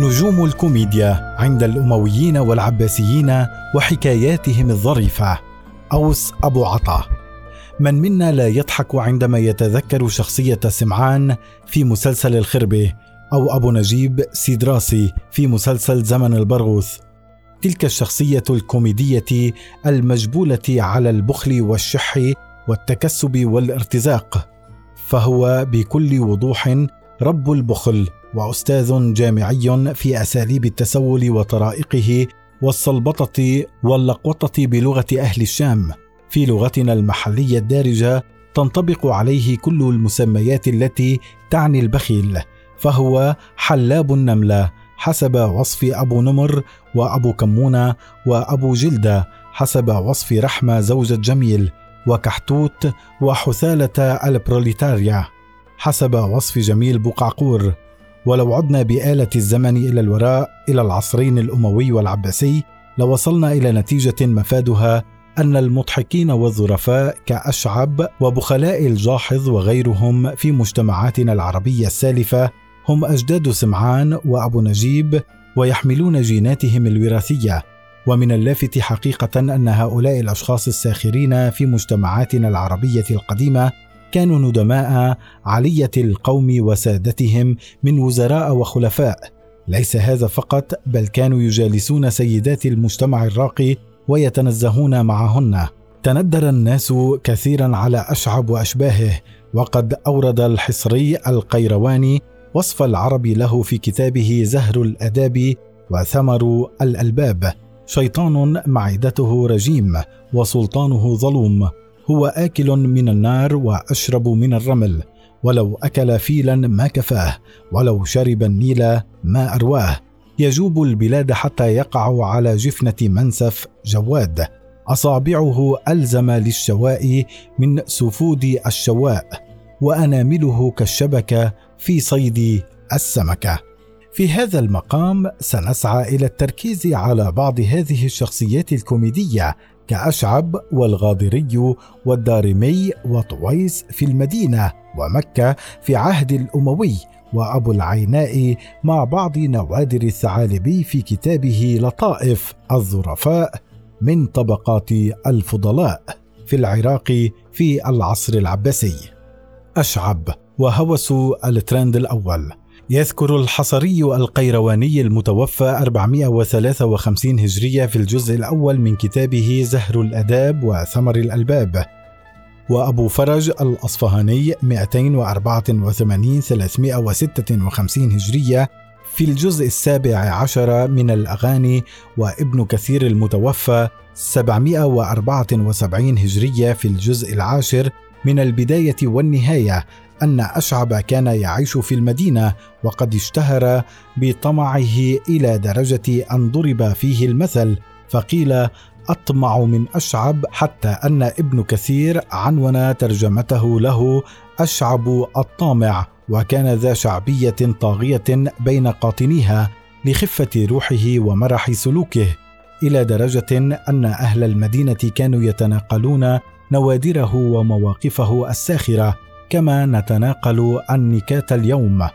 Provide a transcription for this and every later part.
نجوم الكوميديا عند الأمويين والعباسيين وحكاياتهم الظريفة. أوس أبو عطا. من منا لا يضحك عندما يتذكر شخصية سمعان في مسلسل الخربة أو أبو نجيب سيدراسي في مسلسل زمن البرغوث. تلك الشخصية الكوميدية المجبولة على البخل والشح والتكسب والارتزاق فهو بكل وضوح رب البخل وأستاذ جامعي في أساليب التسول وطرائقه والسلبطه واللقوطة بلغة أهل الشام. في لغتنا المحلية الدارجة تنطبق عليه كل المسميات التي تعني البخيل فهو حلاب النملة حسب وصف أبو نمر وأبو كمونة وأبو جلدة حسب وصف رحمة زوجة جميل وكحتوت وحثالة البروليتاريا. حسب وصف جميل بقعقور ولو عدنا بآلة الزمن إلى الوراء إلى العصرين الأموي والعباسي لوصلنا إلى نتيجة مفادها أن المضحكين والظرفاء كأشعب وبخلاء الجاحظ وغيرهم في مجتمعاتنا العربية السالفة هم أجداد سمعان وأبو نجيب ويحملون جيناتهم الوراثية. ومن اللافت حقيقة أن هؤلاء الأشخاص الساخرين في مجتمعاتنا العربية القديمة كانوا ندماء علية القوم وسادتهم من وزراء وخلفاء. ليس هذا فقط بل كانوا يجالسون سيدات المجتمع الراقي ويتنزهون معهن. تندر الناس كثيرا على أشعب واشباهه وقد أورد الحصري القيرواني وصف العرب له في كتابه زهر الأداب وثمر الألباب. شيطان معدته رجيم وسلطانه ظلوم. هو آكل من النار وأشرب من الرمل ولو أكل فيلا ما كفاه ولو شرب النيل ما أرواه. يجوب البلاد حتى يقع على جفنة منسف جواد. أصابعه ألزم للشواء من سفود الشواء وأنامله كالشبكة في صيد السمكه في هذا المقام سنسعى إلى التركيز على بعض هذه الشخصيات الكوميدية كأشعب والغاضري والدارمي وطويس في المدينة ومكة في عهد الأموي وأبو العيناء مع بعض نوادر الثعالبي في كتابه لطائف الظرفاء من طبقات الفضلاء في العراق في العصر العباسي. أشعب وهوس الترند الأول. يذكر الحصري القيرواني المتوفى 453 هجرية في الجزء الأول من كتابه زهر الأداب وثمر الألباب. وأبو فرج الأصفهاني 284 356 هجرية في الجزء السابع عشر من الأغاني وابن كثير المتوفى 774 هجرية في الجزء العاشر من البداية والنهاية أن أشعب كان يعيش في المدينة وقد اشتهر بطمعه إلى درجة أن ضرب فيه المثل فقيل أطمع من أشعب حتى أن ابن كثير عنون ترجمته له أشعب الطامع وكان ذا شعبية طاغية بين قاطنيها لخفة روحه ومرح سلوكه إلى درجة أن أهل المدينة كانوا يتناقلون نوادره ومواقفه الساخرة. كما نتناقل عن نكات اليوم.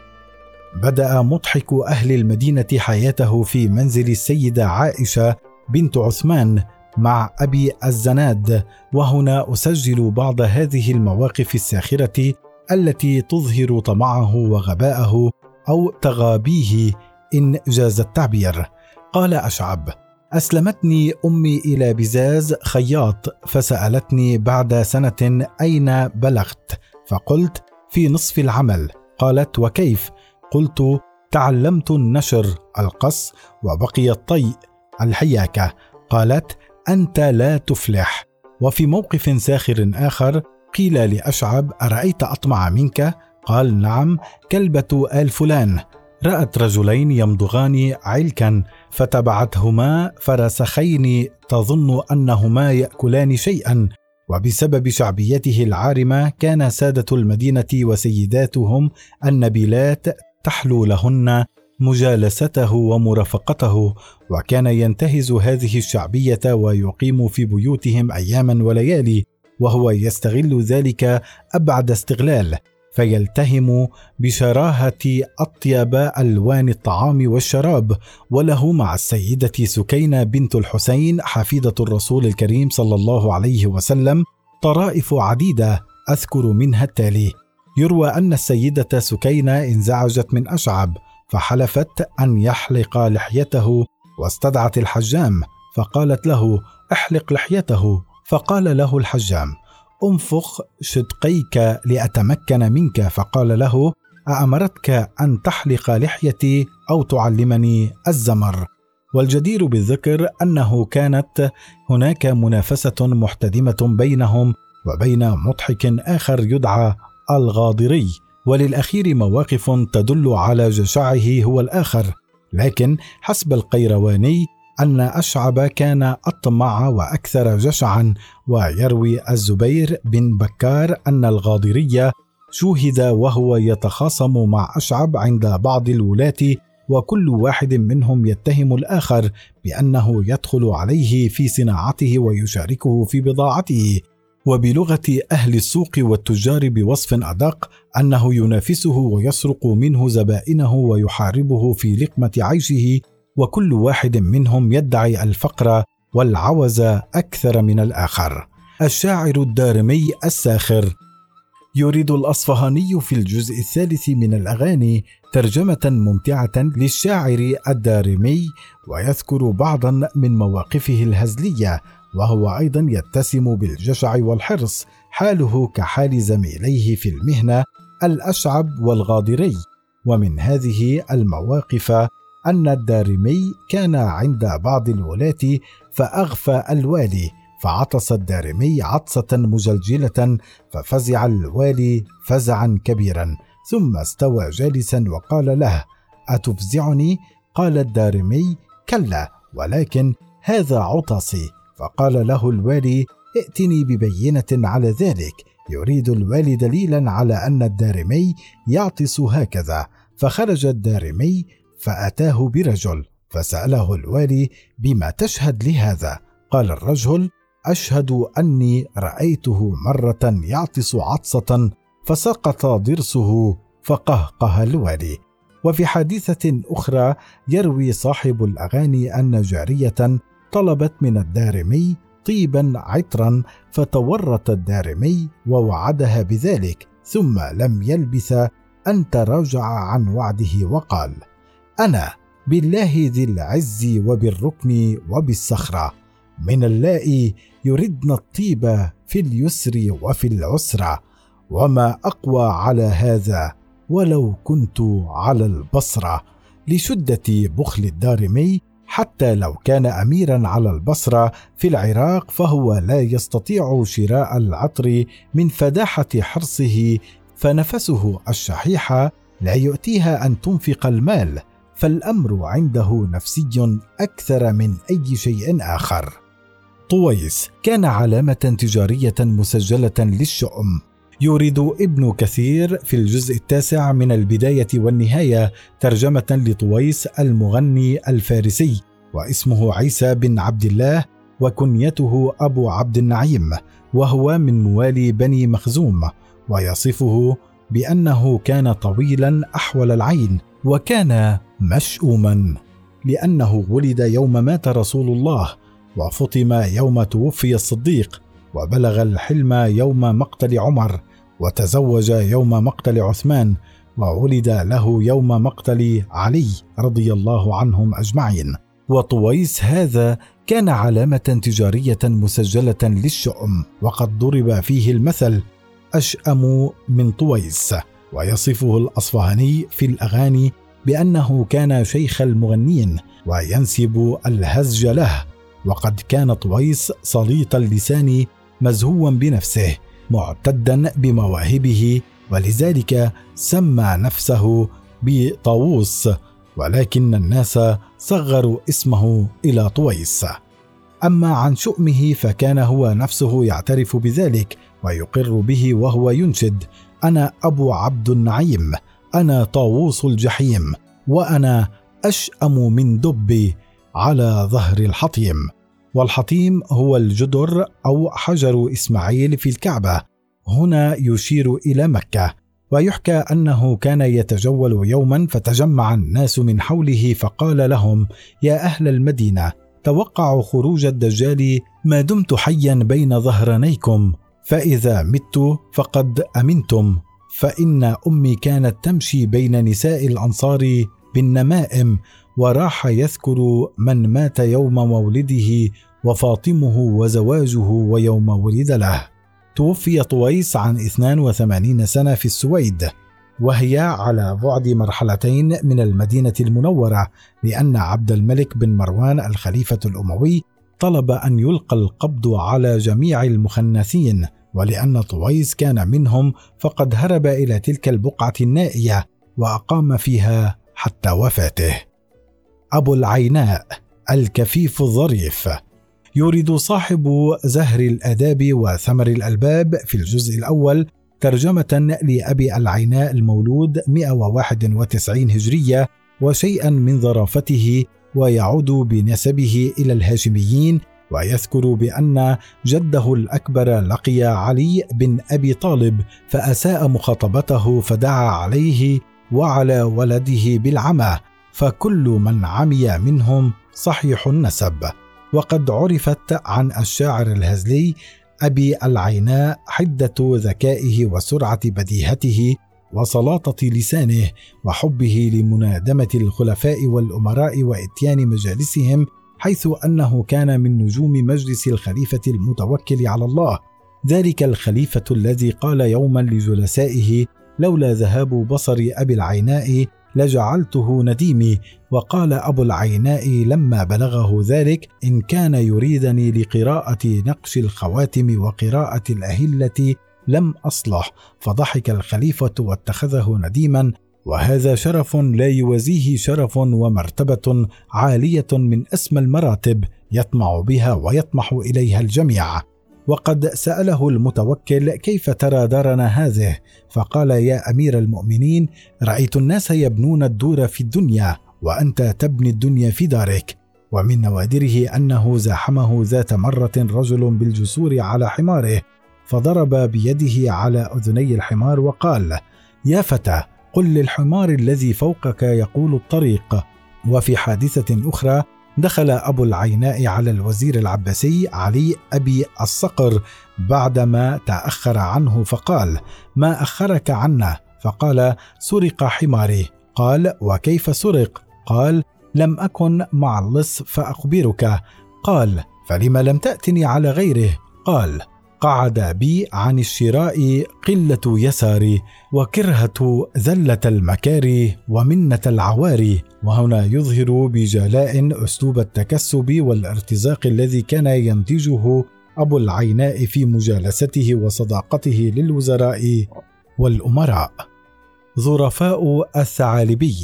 بدأ مضحك أهل المدينة حياته في منزل السيدة عائشة بنت عثمان مع أبي الزناد وهنا أسجل بعض هذه المواقف الساخرة التي تظهر طمعه وغباءه أو تغابيه إن جاز التعبير. قال أشعب أسلمتني أمي إلى بزاز خياط فسألتني بعد سنة أين بلغت. فقلت في نصف العمل. قالت وكيف؟ قلت تعلمت النشر القص وبقي الطيء الحياكة. قالت أنت لا تفلح. وفي موقف ساخر آخر قيل لأشعب أرأيت أطمع منك؟ قال نعم كلبة آل فلان. رأت رجلين يمضغان علكا فتبعتهما فرسخين تظن أنهما يأكلان شيئا. وبسبب شعبيته العارمة كان سادة المدينة وسيداتهم النبيلات تحلو لهن مجالسته ومرافقته وكان ينتهز هذه الشعبية ويقيم في بيوتهم اياما وليالي وهو يستغل ذلك أبعد استغلال. فيلتهم بشراهة أطيب ألوان الطعام والشراب. وله مع السيدة سكينة بنت الحسين حفيده الرسول الكريم صلى الله عليه وسلم طرائف عديدة أذكر منها التالي. يروى أن السيدة سكينة انزعجت من أشعب فحلفت أن يحلق لحيته واستدعت الحجام فقالت له احلق لحيته. فقال له الحجام أنفخ شدقيك لأتمكن منك. فقال له أأمرتك أن تحلق لحيتي أو تعلمني الزمر؟ والجدير بالذكر أنه كانت هناك منافسة محتدمة بينهم وبين مضحك آخر يدعى الغاضري. وللأخير مواقف تدل على جشعه هو الآخر. لكن حسب القيرواني أن أشعب كان أطمع وأكثر جشعا ويروي الزبير بن بكار أن الغاضرية شوهد وهو يتخاصم مع أشعب عند بعض الولاة وكل واحد منهم يتهم الآخر بأنه يدخل عليه في صناعته ويشاركه في بضاعته. وبلغة أهل السوق والتجار بوصف أدق أنه ينافسه ويسرق منه زبائنه ويحاربه في لقمة عيشه وكل واحد منهم يدعي الفقر والعوز أكثر من الآخر. الشاعر الدارمي الساخر. يريد الأصفهاني في الجزء الثالث من الأغاني ترجمة ممتعة للشاعر الدارمي ويذكر بعضا من مواقفه الهزلية وهو أيضا يتسم بالجشع والحرص حاله كحال زميليه في المهنة الأشعب والغاضري ومن هذه المواقف أن الدارمي كان عند بعض الولاة فأغفى الوالي فعطس الدارمي عطسة مجلجلة ففزع الوالي فزعا كبيرا ثم استوى جالسا وقال له أتفزعني؟ قال الدارمي كلا ولكن هذا عطسي فقال له الوالي ائتني ببينة على ذلك يريد الوالي دليلا على أن الدارمي يعطس هكذا فخرج الدارمي فأتاه برجل فسأله الوالي بما تشهد لهذا؟ قال الرجل أشهد أني رأيته مرة يعطس عطسة فسقط ضرسه فقهقه الوالي. وفي حادثة أخرى يروي صاحب الأغاني أن جارية طلبت من الدارمي طيبا عطرا فتورط الدارمي ووعدها بذلك ثم لم يلبث أن تراجع عن وعده وقال أنا بالله ذي العز وبالركن وبالصخرة. من اللائي يردن الطيب في اليسر وفي العسره وما أقوى على هذا ولو كنت على البصره لشدة بخل الدارمي حتى لو كان اميرا على البصره في العراق فهو لا يستطيع شراء العطر من فداحة حرصه فنفسه الشحيحة لا يؤتيها أن تنفق المال. فالأمر عنده نفسي أكثر من أي شيء آخر. طويس كان علامة تجارية مسجلة للشؤم. يورد ابن كثير في الجزء التاسع من البداية والنهاية ترجمة لطويس المغني الفارسي واسمه عيسى بن عبد الله وكنيته أبو عبد النعيم وهو من موالي بني مخزوم ويصفه بأنه كان طويلا أحول العين وكان مشؤوما لأنه ولد يوم مات رسول الله وفطم يوم توفي الصديق وبلغ الحلم يوم مقتل عمر وتزوج يوم مقتل عثمان وولد له يوم مقتل علي رضي الله عنهم أجمعين. وطويس هذا كان علامة تجارية مسجلة للشؤم وقد ضرب فيه المثل أشأم من طويس. ويصفه الأصفهاني في الأغاني بأنه كان شيخ المغنين وينسب الهزج له وقد كان طويس سليط اللسان مزهوا بنفسه معتدا بمواهبه ولذلك سمى نفسه بطاووس ولكن الناس صغروا اسمه إلى طويس. أما عن شؤمه فكان هو نفسه يعترف بذلك ويقر به وهو ينشد أنا أبو عبد النعيم أنا طاووس الجحيم وأنا أشأم من دبي على ظهر الحطيم. والحطيم هو الجدر أو حجر إسماعيل في الكعبة. هنا يشير إلى مكة ويحكى أنه كان يتجول يوما فتجمع الناس من حوله فقال لهم يا أهل المدينة توقعوا خروج الدجال ما دمت حيا بين ظهرانيكم فإذا مت فقد أمنتم فإن أمي كانت تمشي بين نساء الأنصار بالنمائم وراح يذكر من مات يوم مولده وفاطمه وزواجه ويوم ولد له. توفي طويس عن 82 سنة في السويد وهي على بعد مرحلتين من المدينة المنورة لأن عبد الملك بن مروان الخليفة الأموي طلب أن يلقى القبض على جميع المخنثين ولأن طويس كان منهم فقد هرب إلى تلك البقعة النائية وأقام فيها حتى وفاته. أبو العيناء الكفيف الظريف يورد صاحب زهر الآداب وثمر الألباب في الجزء الأول ترجمة لأبي العيناء المولود 191 هجرية وشيئا من ظرافته ويعود بنسبه إلى الهاشميين ويذكر بأن جده الأكبر لقي علي بن أبي طالب فأساء مخاطبته فدعا عليه وعلى ولده بالعمى فكل من عمي منهم صحيح النسب. وقد عرفت عن الشاعر الهزلي أبي العيناء حدة ذكائه وسرعة بديهته وسلاطة لسانه وحبه لمنادمة الخلفاء والأمراء وإتيان مجالسهم حيث أنه كان من نجوم مجلس الخليفة المتوكل على الله. ذلك الخليفة الذي قال يوما لجلسائه لولا ذهاب بصر أبي العيناء لجعلته نديمي. وقال أبو العيناء لما بلغه ذلك إن كان يريدني لقراءة نقش الخواتم وقراءة الأهلة لم أصلح فضحك الخليفة واتخذه نديما وهذا شرف لا يوازيه شرف ومرتبة عالية من اسمى المراتب يطمع بها ويطمح إليها الجميع. وقد سأله المتوكل كيف ترى دارنا هذه؟ فقال يا أمير المؤمنين رأيت الناس يبنون الدور في الدنيا وأنت تبني الدنيا في دارك. ومن نوادره أنه زاحمه ذات مرة رجل بالجسور على حماره فضرب بيده على أذني الحمار وقال يا فتى قل للحمار الذي فوقك يقول الطريق. وفي حادثة أخرى دخل أبو العيناء على الوزير العباسي علي أبي الصقر بعدما تأخر عنه فقال ما أخرك عنا؟ فقال سرق حماري. قال وكيف سرق؟ قال لم أكن مع اللص فأخبرك. قال فلم لم تأتني على غيره؟ قال قعد بي عن الشراء قلة يساري وكرهة ذلة المكاري ومنة العواري وهنا يظهر بجلاء أسلوب التكسب والارتزاق الذي كان ينتجه أبو العيناء في مجالسته وصداقته للوزراء والأمراء. ظرفاء الثعالبي.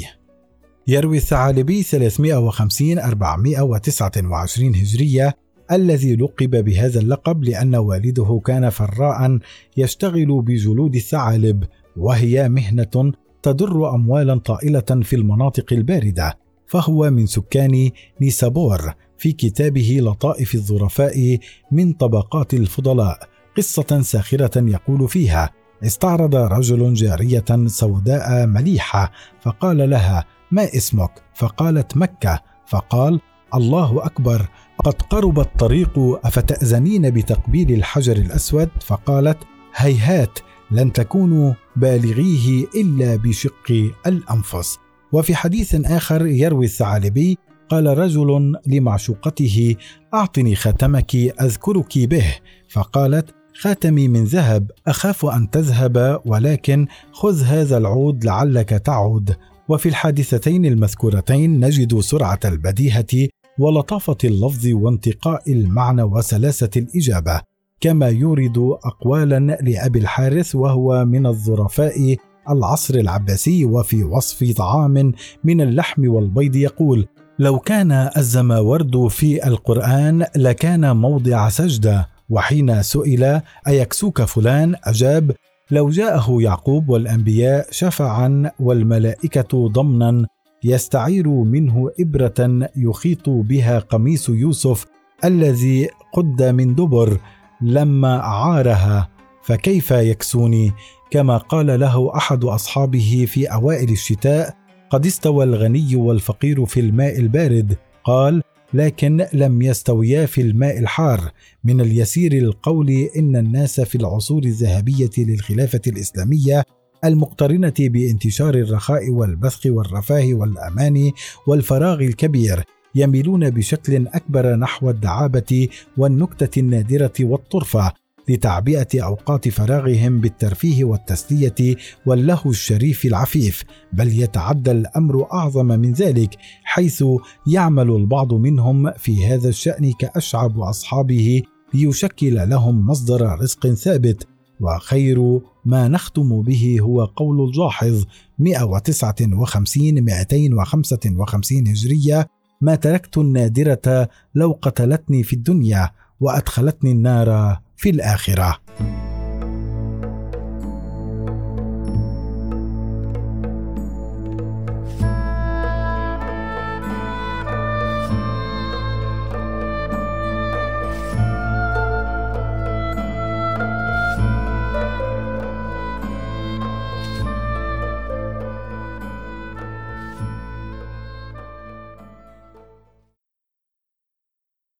يروي الثعالبي 350 429 هجرية الذي لقب بهذا اللقب لأن والده كان فراء يشتغل بجلود الثعالب وهي مهنة تدر أموالا طائلة في المناطق الباردة فهو من سكان نيسابور في كتابه لطائف الظرفاء من طبقات الفضلاء قصة ساخرة يقول فيها استعرض رجل جارية سوداء مليحة فقال لها ما اسمك؟ فقالت مكة فقال الله أكبر قد قرب الطريق افتازنين بتقبيل الحجر الأسود؟ فقالت هيهات لن تكونوا بالغيه إلا بشق الأنفس. وفي حديث آخر يروي الثعالبي قال رجل لمعشوقته أعطني خاتمك أذكرك به. فقالت خاتمي من ذهب أخاف أن تذهب ولكن خذ هذا العود لعلك تعود. وفي الحادثتين المذكورتين نجد سرعة البديهة ولطافة اللفظ وانتقاء المعنى وسلاسة الإجابة كما يورد اقوالا لأبي الحارث وهو من الظرفاء العصر العباسي وفي وصف طعام من اللحم والبيض يقول لو كان الزماورد في القرآن لكان موضع سجدة وحين سئل أيكسوك فلان؟ أجاب لو جاءه يعقوب والأنبياء شفعا والملائكة ضمنا يستعير منه إبرة يخيط بها قميص يوسف الذي قد من دبر لما عارها. فكيف يكسوني؟ كما قال له أحد أصحابه في أوائل الشتاء قد استوى الغني والفقير في الماء البارد. قال لكن لم يستويا في الماء الحار. من اليسير القول إن الناس في العصور الذهبية للخلافة الإسلامية المقترنة بانتشار الرخاء والبثق والرفاه والأمان والفراغ الكبير يميلون بشكل أكبر نحو الدعابة والنكتة النادرة والطرفة لتعبئة أوقات فراغهم بالترفيه والتسلية واللهو الشريف العفيف بل يتعدى الأمر أعظم من ذلك حيث يعمل البعض منهم في هذا الشأن كأشعب أصحابه ليشكل لهم مصدر رزق ثابت وخير ما نختم به هو قول الجاحظ 159 255 هجرية ما تركت النادرة لو قتلتني في الدنيا وأدخلتني النار في الآخرة.